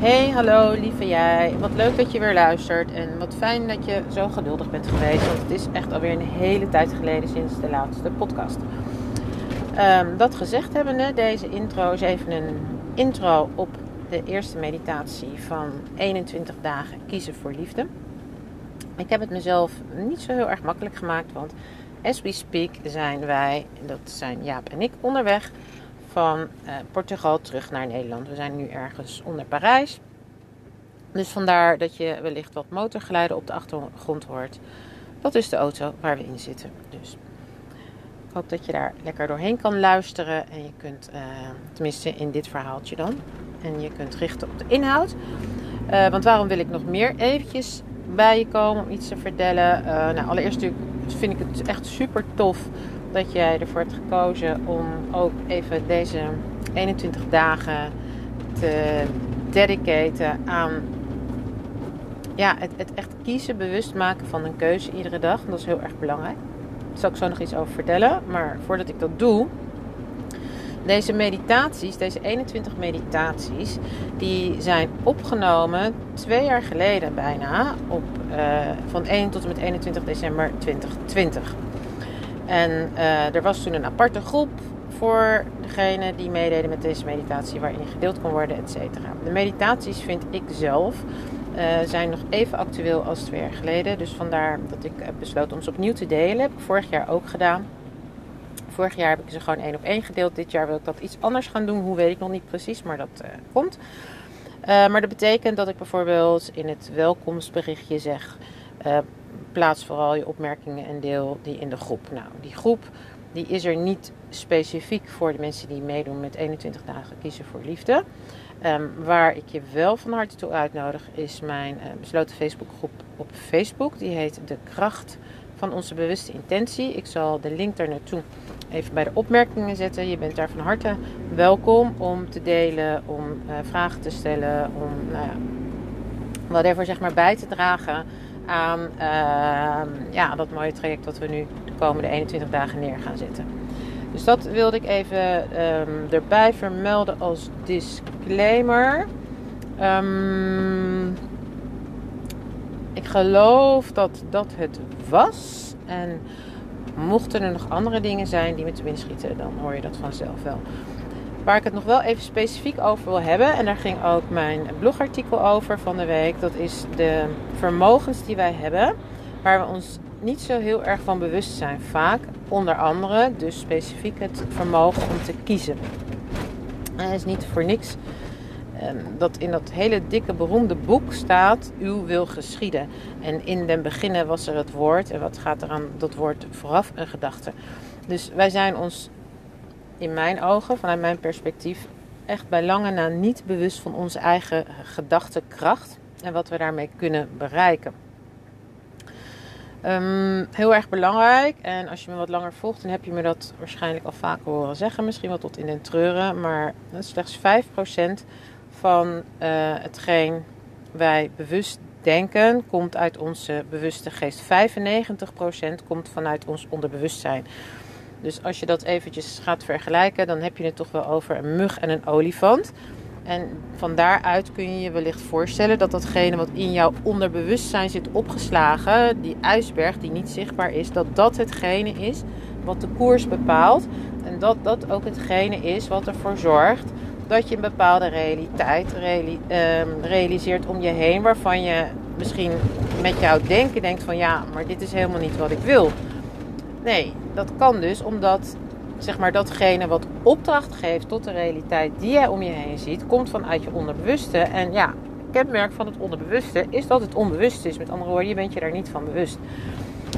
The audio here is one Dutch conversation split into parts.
Hey, hallo lieve jij. Wat leuk dat je weer luistert en wat fijn dat je zo geduldig bent geweest, want het is echt alweer een hele tijd geleden sinds de laatste podcast. Um, dat gezegd hebbende, deze intro is even een intro op de eerste meditatie van 21 dagen kiezen voor liefde. Ik heb het mezelf niet zo heel erg makkelijk gemaakt, want as we speak zijn wij, dat zijn Jaap en ik, onderweg van uh, Portugal terug naar Nederland. We zijn nu ergens onder Parijs. Dus vandaar dat je wellicht wat motorgeluiden op de achtergrond hoort. Dat is de auto waar we in zitten. Dus ik hoop dat je daar lekker doorheen kan luisteren. En je kunt, uh, tenminste in dit verhaaltje dan. En je kunt richten op de inhoud. Uh, want waarom wil ik nog meer eventjes bij je komen om iets te vertellen? nou, allereerst vind ik het echt super tof dat jij ervoor hebt gekozen om ook even deze 21 dagen te dedicaten aan ja, het, het echt kiezen, bewust maken van een keuze iedere dag. Dat is heel erg belangrijk. Daar zal ik zo nog iets over vertellen. Maar voordat ik dat doe, deze meditaties, deze 21 meditaties, die zijn opgenomen twee jaar geleden bijna, op, uh, van 1 tot en met 21 december 2020. En uh, er was toen een aparte groep voor degene die meededen met deze meditatie, waarin gedeeld kon worden, et cetera. De meditaties vind ik zelf uh, zijn nog even actueel als twee jaar geleden. Dus vandaar dat ik heb besloten om ze opnieuw te delen. Heb ik vorig jaar ook gedaan. Vorig jaar heb ik ze gewoon één op één gedeeld. Dit jaar wil ik dat iets anders gaan doen. Hoe weet ik nog niet precies, maar dat komt. maar dat betekent dat ik bijvoorbeeld in het welkomstberichtje zeg plaats vooral je opmerkingen en deel die in de groep. Nou, die groep die is er niet specifiek voor de mensen die meedoen met 21 dagen kiezen voor liefde. Um, waar ik je wel van harte toe uitnodig is mijn uh, besloten Facebookgroep op Facebook. Die heet De Kracht van onze bewuste intentie. Ik zal de link daar naartoe even bij de opmerkingen zetten. Je bent daar van harte welkom om te delen, om uh, vragen te stellen, om nou ja, whatever zeg maar bij te dragen aan uh, ja, dat mooie traject wat we nu de komende 21 dagen neer gaan zetten. Dus dat wilde ik even um, erbij vermelden als disclaimer. Um, ik geloof dat dat het was. En mochten er nog andere dingen zijn die me te schieten, dan hoor je dat vanzelf wel. Waar ik het nog wel even specifiek over wil hebben, en daar ging ook mijn blogartikel over van de week, dat is de vermogens die wij hebben, waar we ons niet zo heel erg van bewust zijn. Vaak, onder andere, dus specifiek het vermogen om te kiezen. En het is niet voor niks ehm, dat in dat hele dikke beroemde boek staat: Uw wil geschieden. En in den beginnen was er het woord. En wat gaat er aan dat woord vooraf? Een gedachte. Dus wij zijn ons in mijn ogen, vanuit mijn perspectief, echt bij lange na niet bewust van onze eigen gedachtekracht en wat we daarmee kunnen bereiken. Um, heel erg belangrijk. En als je me wat langer volgt, dan heb je me dat waarschijnlijk al vaker horen zeggen. Misschien wel tot in den treuren. Maar slechts 5% van uh, hetgeen wij bewust denken, komt uit onze bewuste geest. 95% komt vanuit ons onderbewustzijn. Dus als je dat eventjes gaat vergelijken, dan heb je het toch wel over een mug en een olifant. En van daaruit kun je je wellicht voorstellen dat datgene wat in jouw onderbewustzijn zit opgeslagen, die ijsberg die niet zichtbaar is, dat dat hetgene is wat de koers bepaalt. En dat dat ook hetgene is wat ervoor zorgt dat je een bepaalde realiteit ehm, realiseert om je heen, waarvan je misschien met jouw denken denkt van ja, maar dit is helemaal niet wat ik wil. Nee, dat kan dus omdat zeg maar datgene wat opdracht geeft tot de realiteit die jij om je heen ziet, komt vanuit je onderbewuste. En ja, kenmerk van het onderbewuste is dat het onbewust is. Met andere woorden, je bent je daar niet van bewust.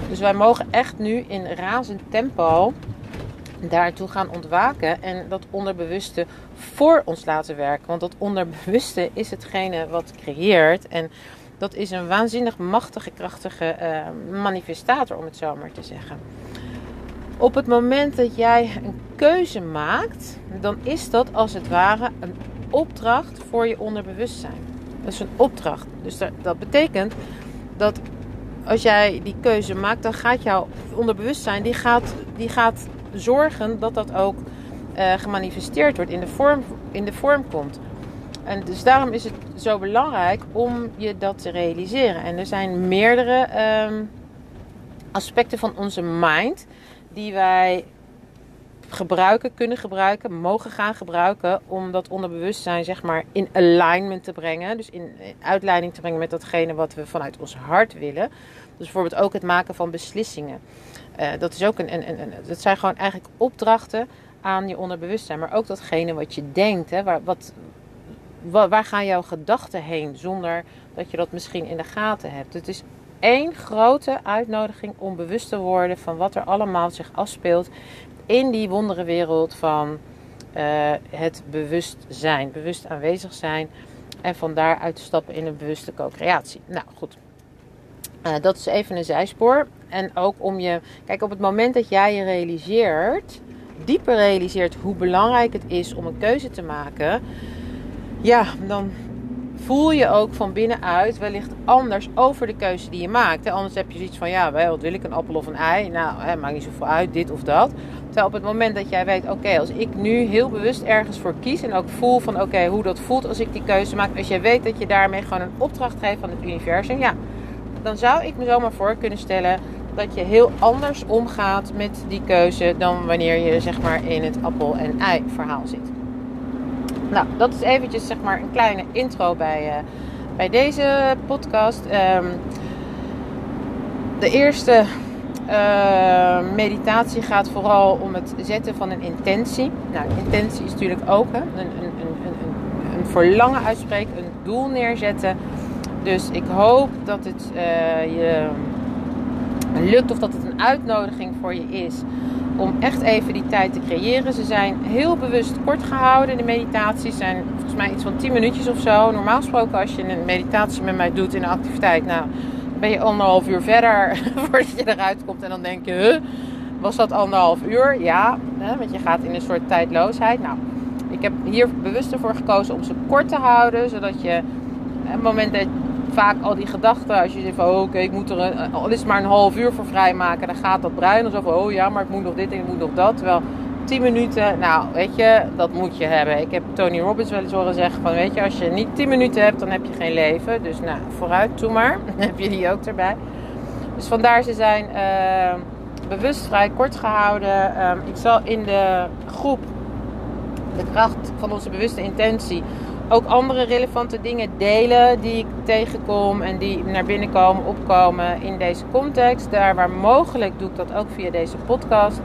Dus wij mogen echt nu in razend tempo daartoe gaan ontwaken en dat onderbewuste voor ons laten werken. Want dat onderbewuste is hetgene wat creëert. En dat is een waanzinnig machtige, krachtige uh, manifestator, om het zo maar te zeggen. Op het moment dat jij een keuze maakt, dan is dat als het ware een opdracht voor je onderbewustzijn. Dat is een opdracht. Dus dat betekent dat als jij die keuze maakt, dan gaat jouw onderbewustzijn die gaat, die gaat zorgen dat dat ook uh, gemanifesteerd wordt, in de, vorm, in de vorm komt. En dus daarom is het zo belangrijk om je dat te realiseren. En er zijn meerdere ehm, aspecten van onze mind die wij gebruiken, kunnen gebruiken, mogen gaan gebruiken om dat onderbewustzijn zeg maar in alignment te brengen. Dus in uitleiding te brengen met datgene wat we vanuit ons hart willen. Dus bijvoorbeeld ook het maken van beslissingen. Uh, dat, is ook een, dat zijn gewoon eigenlijk opdrachten aan je onderbewustzijn. Maar ook datgene wat je denkt. Hè, waar, wat, waar gaan jouw gedachten heen zonder dat je dat misschien in de gaten hebt. Het is één grote uitnodiging om bewust te worden van wat er allemaal zich afspeelt in die wonderenwereld van uh, het bewustzijn, bewust aanwezig zijn en van daaruit te stappen in een bewuste co-creatie. Nou goed, uh, dat is even een zijspoor. En ook om je, kijk, op het moment dat jij je realiseert, dieper realiseert hoe belangrijk het is om een keuze te maken, ja, dan voel je ook van binnenuit wellicht anders over de keuze die je maakt. Anders heb je zoiets van, ja, wat wil ik, een appel of een ei? Nou, hè, maakt niet zoveel uit, dit of dat. Terwijl op het moment dat jij weet, oké, als ik nu heel bewust ergens voor kies en ook voel van, oké, hoe dat voelt als ik die keuze maak. Als jij weet dat je daarmee gewoon een opdracht geeft van het universum, ja, dan zou ik me zomaar voor kunnen stellen dat je heel anders omgaat met die keuze dan wanneer je zeg maar in het appel en ei verhaal zit. Nou, dat is eventjes zeg maar een kleine intro bij, uh, bij deze podcast. Um, de eerste uh, meditatie gaat vooral om het zetten van een intentie. Nou, intentie is natuurlijk ook hè, een, een, een, een, verlangen uitspreken, een doel neerzetten. Dus ik hoop dat het uh, je lukt of dat het een uitnodiging voor je is om echt even die tijd te creëren. Ze zijn heel bewust kort gehouden. De meditaties zijn volgens mij iets van 10 minuutjes of zo. Normaal gesproken als je een meditatie met mij doet in een activiteit, nou ben je anderhalf uur verder voordat je eruit komt en dan denk je, was dat anderhalf uur? Ja, hè, want je gaat in een soort tijdloosheid. Nou, ik heb hier bewust ervoor gekozen om ze kort te houden, zodat je op het moment dat vaak al die gedachten, als je zegt van oh, oké, ik moet er al is maar een half uur voor vrijmaken, dan gaat dat brein alsof oh ja, maar ik moet nog dit en ik moet nog dat. Terwijl 10 minuten, nou weet je, dat moet je hebben. Ik heb Tony Robbins wel eens horen zeggen van weet je, als je niet 10 minuten hebt, dan heb je geen leven. Dus nou, vooruit, doe maar. Heb je die ook erbij. Dus vandaar ze zijn uh, bewust vrij kort gehouden. Uh, ik zal in de groep de kracht van onze bewuste intentie ook andere relevante dingen delen die ik tegenkom en die naar binnen komen, opkomen in deze context. Daar waar mogelijk doe ik dat ook via deze podcast.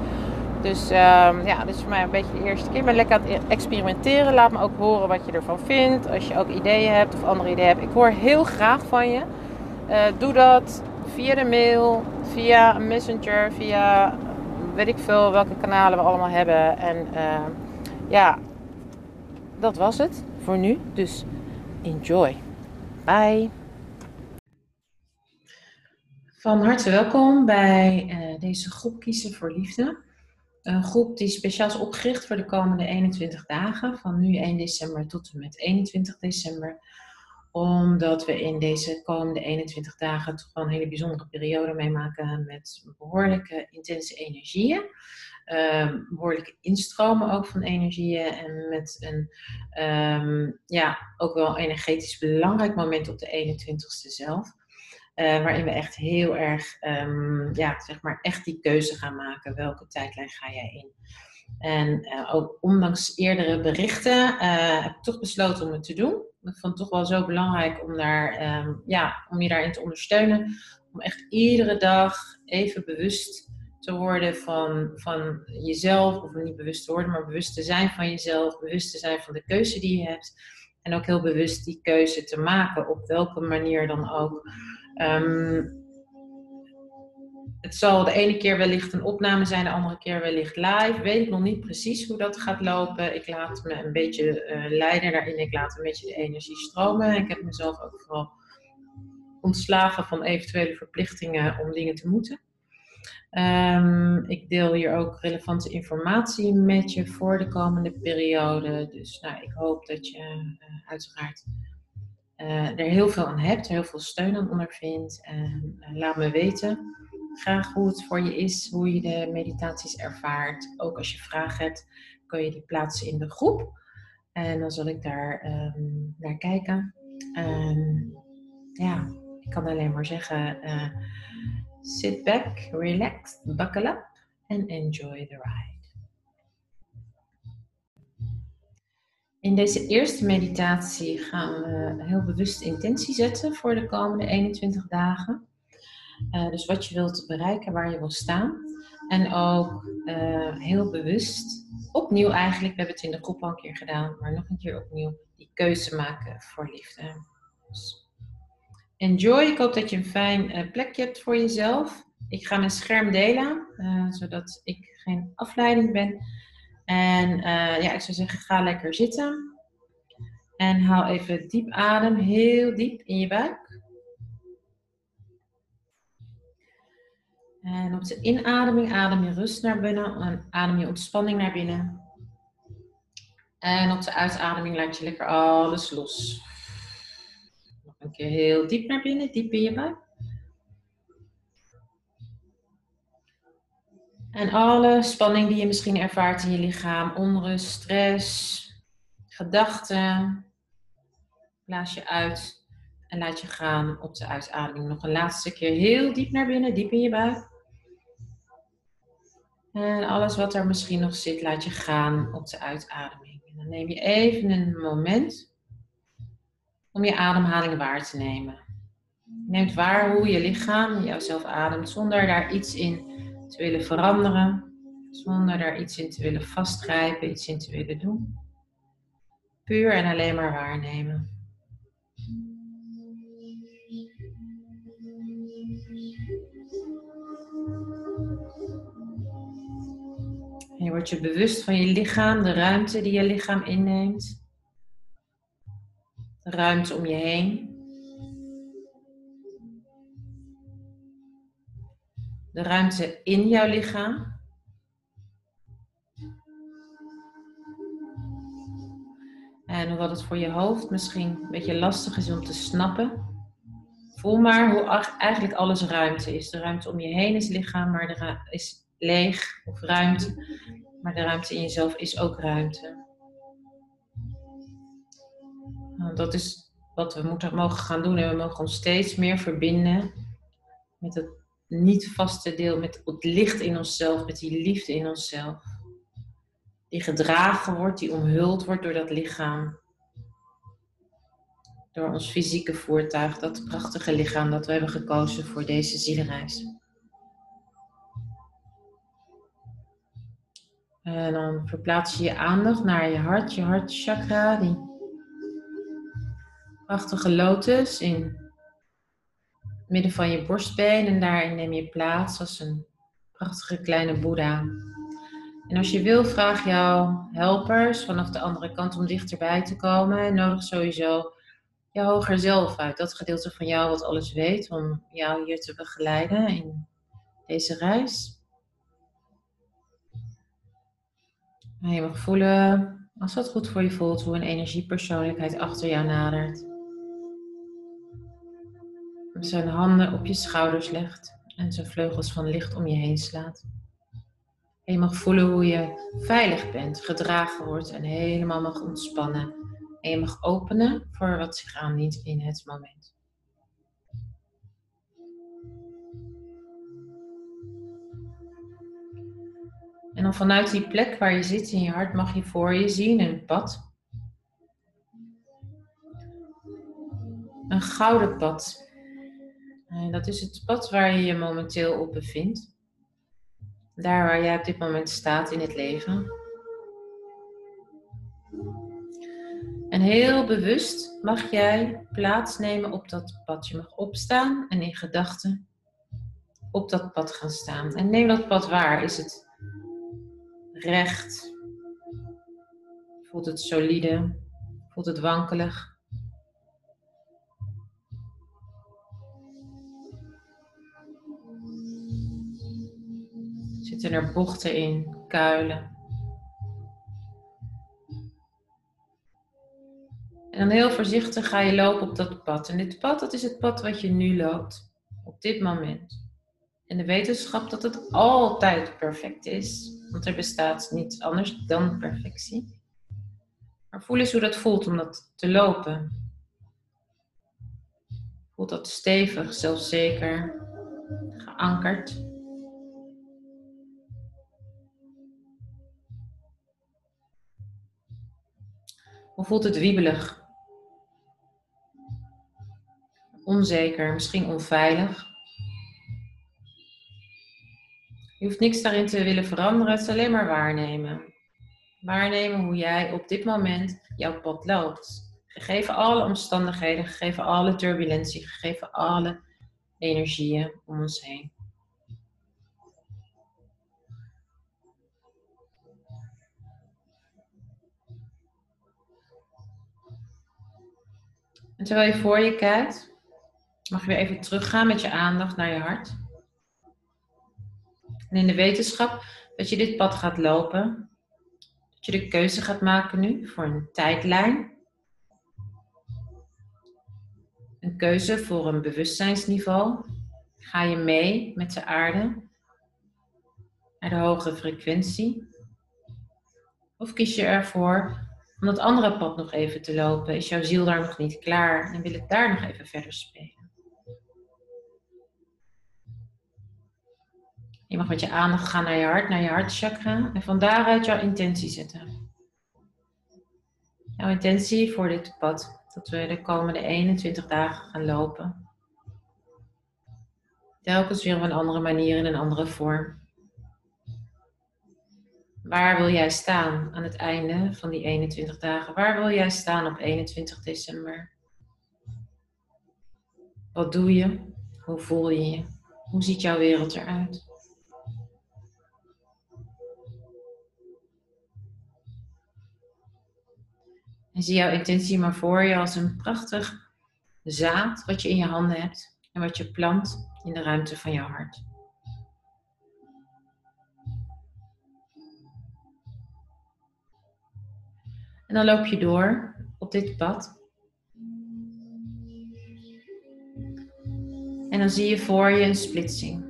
Dus uh, ja, dit is voor mij een beetje de eerste keer. Ik ben lekker aan het experimenteren. Laat me ook horen wat je ervan vindt. Als je ook ideeën hebt of andere ideeën hebt. Ik hoor heel graag van je. Uh, doe dat via de mail, via Messenger, via weet ik veel welke kanalen we allemaal hebben. En uh, ja, dat was het voor nu. Dus enjoy. Bye. Van harte welkom bij uh, deze groep Kiezen voor Liefde. Een groep die speciaal is opgericht voor de komende 21 dagen, van nu 1 december tot en met 21 december. Omdat we in deze komende 21 dagen toch wel een hele bijzondere periode meemaken met behoorlijke intense energieën. Um, behoorlijke instromen ook van energieën. En met een um, ja, ook wel energetisch belangrijk moment op de 21ste zelf. Uh, waarin we echt heel erg, um, ja, zeg maar, echt die keuze gaan maken. Welke tijdlijn ga jij in? En uh, ook ondanks eerdere berichten heb ik toch besloten om het te doen. Ik vond het toch wel zo belangrijk om, daar, ja, om je daarin te ondersteunen. Om echt iedere dag even bewust te worden van, van jezelf. Of niet bewust te worden, maar bewust te zijn van jezelf. Bewust te zijn van de keuze die je hebt. En ook heel bewust die keuze te maken, op welke manier dan ook. Um, het zal de ene keer wellicht een opname zijn, de andere keer wellicht live. Weet nog niet precies hoe dat gaat lopen. Ik laat me een beetje uh, leiden daarin. Ik laat een beetje de energie stromen. Ik heb mezelf ook vooral ontslagen van eventuele verplichtingen om dingen te moeten. Um, ik deel hier ook relevante informatie met je voor de komende periode. Dus nou, ik hoop dat je uh, uiteraard uh, er heel veel aan hebt, heel veel steun aan ondervindt. En laat me weten graag hoe het voor je is, hoe je de meditaties ervaart. Ook als je vragen hebt, kun je die plaatsen in de groep. En dan zal ik daar um, naar kijken. En ja, ik kan alleen maar zeggen: sit back, relax, buckle up and enjoy the ride. In deze eerste meditatie gaan we heel bewust intentie zetten voor de komende 21 dagen. Uh, dus wat je wilt bereiken, waar je wil staan. En ook uh, heel bewust, opnieuw eigenlijk, we hebben het in de groep al een keer gedaan, maar nog een keer opnieuw, die keuze maken voor liefde. Dus enjoy. Ik hoop dat je een fijn uh, plekje hebt voor jezelf. Ik ga mijn scherm delen, zodat ik geen afleiding ben. En ja, ik zou zeggen, ga lekker zitten. En haal even diep adem, heel diep in je buik. En op de inademing adem je rust naar binnen en adem je ontspanning naar binnen. En op de uitademing laat je lekker alles los. Een keer heel diep naar binnen, diep in je buik. En alle spanning die je misschien ervaart in je lichaam, onrust, stress, gedachten, blaas je uit en laat je gaan op de uitademing. Nog een laatste keer heel diep naar binnen, diep in je buik. En alles wat er misschien nog zit, laat je gaan op de uitademing. En dan neem je even een moment om je ademhaling waar te nemen. Je neemt waar hoe je lichaam jouzelf ademt, zonder daar iets in te willen veranderen, zonder daar iets in te willen vastgrijpen, iets in te willen doen. Puur en alleen maar waarnemen. je wordt je bewust van je lichaam, de ruimte die je lichaam inneemt. De ruimte om je heen. De ruimte in jouw lichaam. En hoewel het voor je hoofd misschien een beetje lastig is om te snappen, voel maar hoe eigenlijk alles ruimte is. De ruimte om je heen is lichaam, maar er is leeg of ruimte. Maar de ruimte in jezelf is ook ruimte. Dat is wat we moeten, mogen gaan doen. En we mogen ons steeds meer verbinden met het niet vaste deel, met het licht in onszelf, met die liefde in onszelf. Die gedragen wordt, die omhuld wordt door dat lichaam. Door ons fysieke voertuig, dat prachtige lichaam dat we hebben gekozen voor deze zielenreis. En dan verplaats je je aandacht naar je hart, je hartchakra, die prachtige lotus in het midden van je borstbeen. En daarin neem je plaats als een prachtige kleine Boeddha. En als je wil, vraag jouw helpers vanaf de andere kant om dichterbij te komen. En nodig sowieso je hoger zelf uit. Dat gedeelte van jou wat alles weet, om jou hier te begeleiden in deze reis. En je mag voelen, als dat goed voor je voelt, hoe een energiepersoonlijkheid achter jou nadert. Zijn handen op je schouders legt en zijn vleugels van licht om je heen slaat. En je mag voelen hoe je veilig bent, gedragen wordt en helemaal mag ontspannen. En je mag openen voor wat zich aandient in het moment. En dan vanuit die plek waar je zit in je hart mag je voor je zien een pad. Een gouden pad. En dat is het pad waar je je momenteel op bevindt. Daar waar jij op dit moment staat in het leven. En heel bewust mag jij plaatsnemen op dat pad. Je mag opstaan en in gedachten op dat pad gaan staan. En neem dat pad waar. Is het recht? Voelt het solide? Voelt het wankelig? Zitten er bochten in, kuilen? En dan heel voorzichtig ga je lopen op dat pad. En dit pad, dat is het pad wat je nu loopt. Op dit moment. En de wetenschap dat het altijd perfect is. Want er bestaat niets anders dan perfectie. Maar voel eens hoe dat voelt om dat te lopen. Voelt dat stevig, zelfzeker, geankerd. Hoe voelt het wiebelig? onzeker, misschien onveilig. Je hoeft niks daarin te willen veranderen, het is alleen maar waarnemen. Waarnemen hoe jij op dit moment jouw pad loopt. Gegeven alle omstandigheden, gegeven alle turbulentie, gegeven alle energieën om ons heen. En terwijl je voor je kijkt, mag je weer even teruggaan met je aandacht naar je hart. En in de wetenschap dat je dit pad gaat lopen, dat je de keuze gaat maken nu voor een tijdlijn. Een keuze voor een bewustzijnsniveau. Ga je mee met de aarde naar de hogere frequentie? Of kies je ervoor om dat andere pad nog even te lopen? Is jouw ziel daar nog niet klaar en wil het daar nog even verder spelen? Je mag met je aandacht gaan naar je hart, naar je hartchakra. En van daaruit jouw intentie zetten. Jouw intentie voor dit pad. Dat we de komende 21 dagen gaan lopen. Telkens weer op een andere manier in een andere vorm. Waar wil jij staan aan het einde van die 21 dagen? Waar wil jij staan op 21 december? Wat doe je? Hoe voel je je? Hoe ziet jouw wereld eruit? En zie jouw intentie maar voor je als een prachtig zaad wat je in je handen hebt en wat je plant in de ruimte van jouw hart. Dan loop je door op dit pad. En dan zie je voor je een splitsing.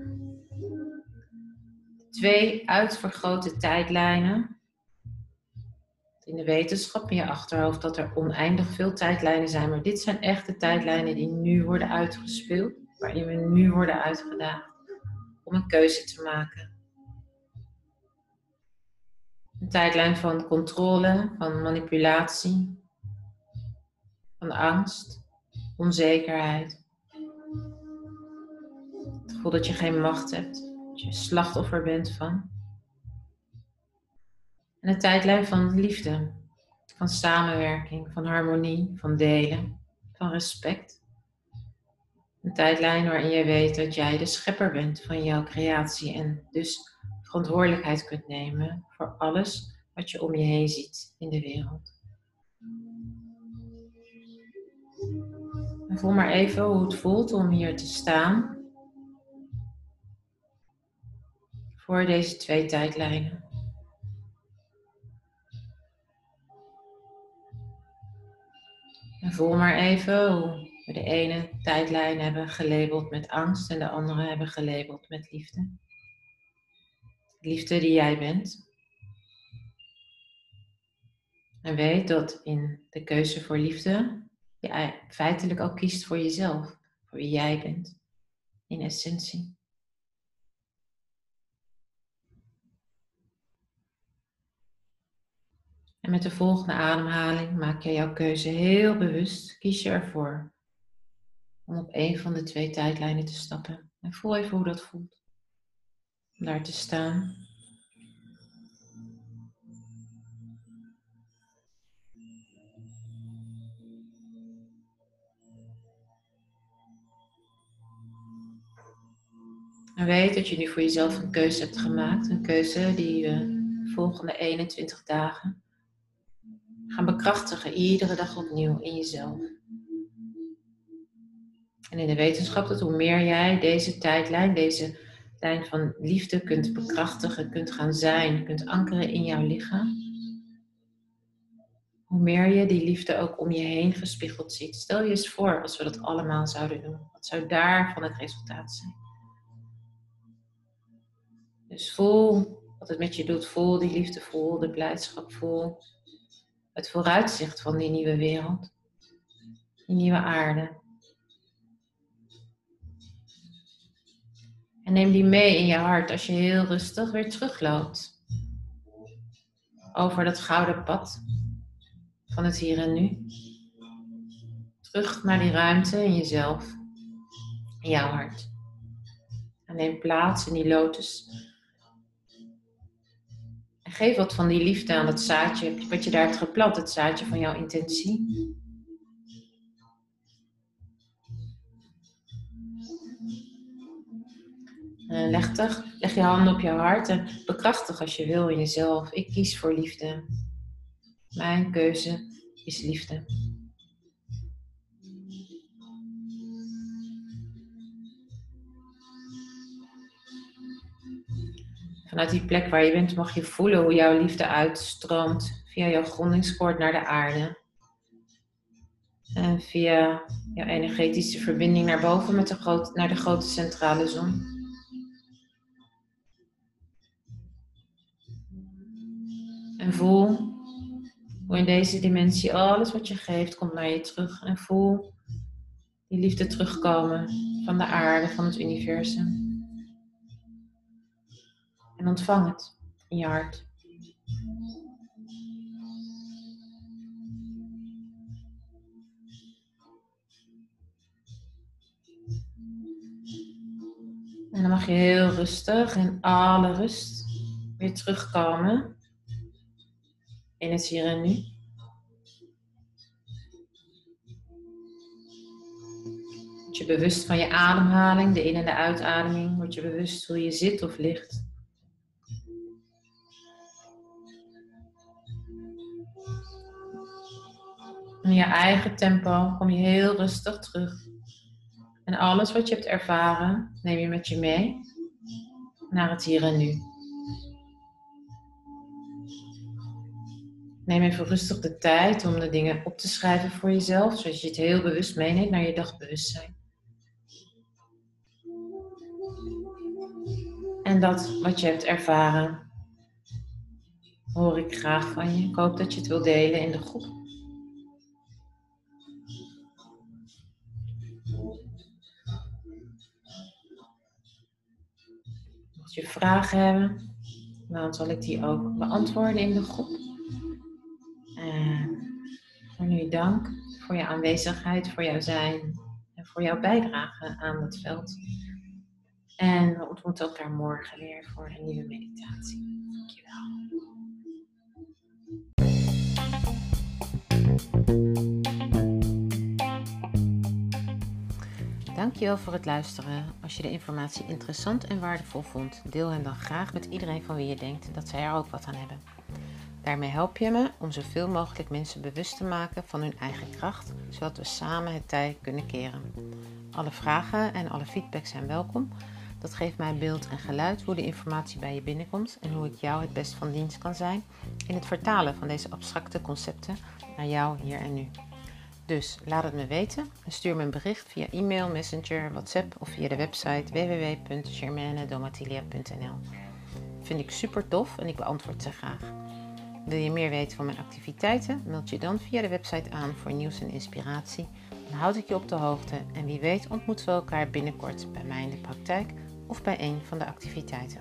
Twee uitvergrote tijdlijnen in de wetenschap in je achterhoofd dat er oneindig veel tijdlijnen zijn. Maar dit zijn echte tijdlijnen die nu worden uitgespeeld. Waarin we nu worden uitgedaagd om een keuze te maken. Een tijdlijn van controle, van manipulatie, van angst, onzekerheid. Het gevoel dat je geen macht hebt, dat je slachtoffer bent van. En een tijdlijn van liefde, van samenwerking, van harmonie, van delen, van respect. Een tijdlijn waarin jij weet dat jij de schepper bent van jouw creatie en dus verantwoordelijkheid kunt nemen voor alles wat je om je heen ziet in de wereld. En voel maar even hoe het voelt om hier te staan voor deze twee tijdlijnen. En voel maar even hoe we de ene tijdlijn hebben gelabeld met angst en de andere hebben gelabeld met liefde. Liefde die jij bent. En weet dat in de keuze voor liefde je feitelijk ook kiest voor jezelf, voor wie jij bent, in essentie. En met de volgende ademhaling maak je jouw keuze heel bewust. Kies je ervoor om op een van de twee tijdlijnen te stappen. En voel even hoe dat voelt. Om daar te staan. En weet dat je nu voor jezelf een keuze hebt gemaakt. Een keuze die je de volgende 21 dagen gaan bekrachtigen. Iedere dag opnieuw in jezelf. En in de wetenschap dat hoe meer jij deze tijdlijn, deze lijn van liefde kunt bekrachtigen, kunt gaan zijn, kunt ankeren in jouw lichaam, hoe meer je die liefde ook om je heen gespiegeld ziet. Stel je eens voor als we dat allemaal zouden doen. Wat zou daarvan het resultaat zijn? Dus voel wat het met je doet. Voel die liefde, voel de blijdschap, voel het vooruitzicht van die nieuwe wereld, die nieuwe aarde. En neem die mee in je hart als je heel rustig weer terugloopt. Over dat gouden pad van het hier en nu. Terug naar die ruimte in jezelf, in jouw hart. En neem plaats in die lotus en geef wat van die liefde aan dat zaadje, wat je daar hebt geplant, het zaadje van jouw intentie. En leg, leg je handen op je hart en bekrachtig als je wil in jezelf. Ik kies voor liefde. Mijn keuze is liefde. Vanuit die plek waar je bent mag je voelen hoe jouw liefde uitstroomt via jouw grondingskoord naar de aarde. En via jouw energetische verbinding naar boven met de naar de grote centrale zon. En voel hoe in deze dimensie alles wat je geeft komt naar je terug. En voel die liefde terugkomen van de aarde, van het universum. En ontvang het in je hart. En dan mag je heel rustig in alle rust weer terugkomen in het hier en nu. Word je bewust van je ademhaling, de in- en de uitademing. Word je bewust hoe je zit of ligt. In je eigen tempo kom je heel rustig terug. En alles wat je hebt ervaren, neem je met je mee naar het hier en nu. Neem even rustig de tijd om de dingen op te schrijven voor jezelf, zodat je het heel bewust meeneemt naar je dagbewustzijn. En dat wat je hebt ervaren, hoor ik graag van je. Ik hoop dat je het wil delen in de groep. je vragen hebben, dan zal ik die ook beantwoorden in de groep. En voor nu dank voor je aanwezigheid, voor jouw zijn en voor jouw bijdrage aan het veld. En we ontmoeten elkaar morgen weer voor een nieuwe meditatie. Dankjewel. Dankjewel voor het luisteren. Als je de informatie interessant en waardevol vond, deel hem dan graag met iedereen van wie je denkt dat zij er ook wat aan hebben. Daarmee help je me om zoveel mogelijk mensen bewust te maken van hun eigen kracht, zodat we samen het tij kunnen keren. Alle vragen en alle feedback zijn welkom. Dat geeft mij beeld en geluid hoe de informatie bij je binnenkomt en hoe ik jou het best van dienst kan zijn in het vertalen van deze abstracte concepten naar jou hier en nu. Dus laat het me weten en stuur me een bericht via e-mail, messenger, WhatsApp of via de website www.germanedomatilia.nl. Vind ik super tof en ik beantwoord ze graag. Wil je meer weten van mijn activiteiten? Meld je dan via de website aan voor nieuws en inspiratie. Dan houd ik je op de hoogte en wie weet ontmoeten we elkaar binnenkort bij mij in de praktijk of bij een van de activiteiten.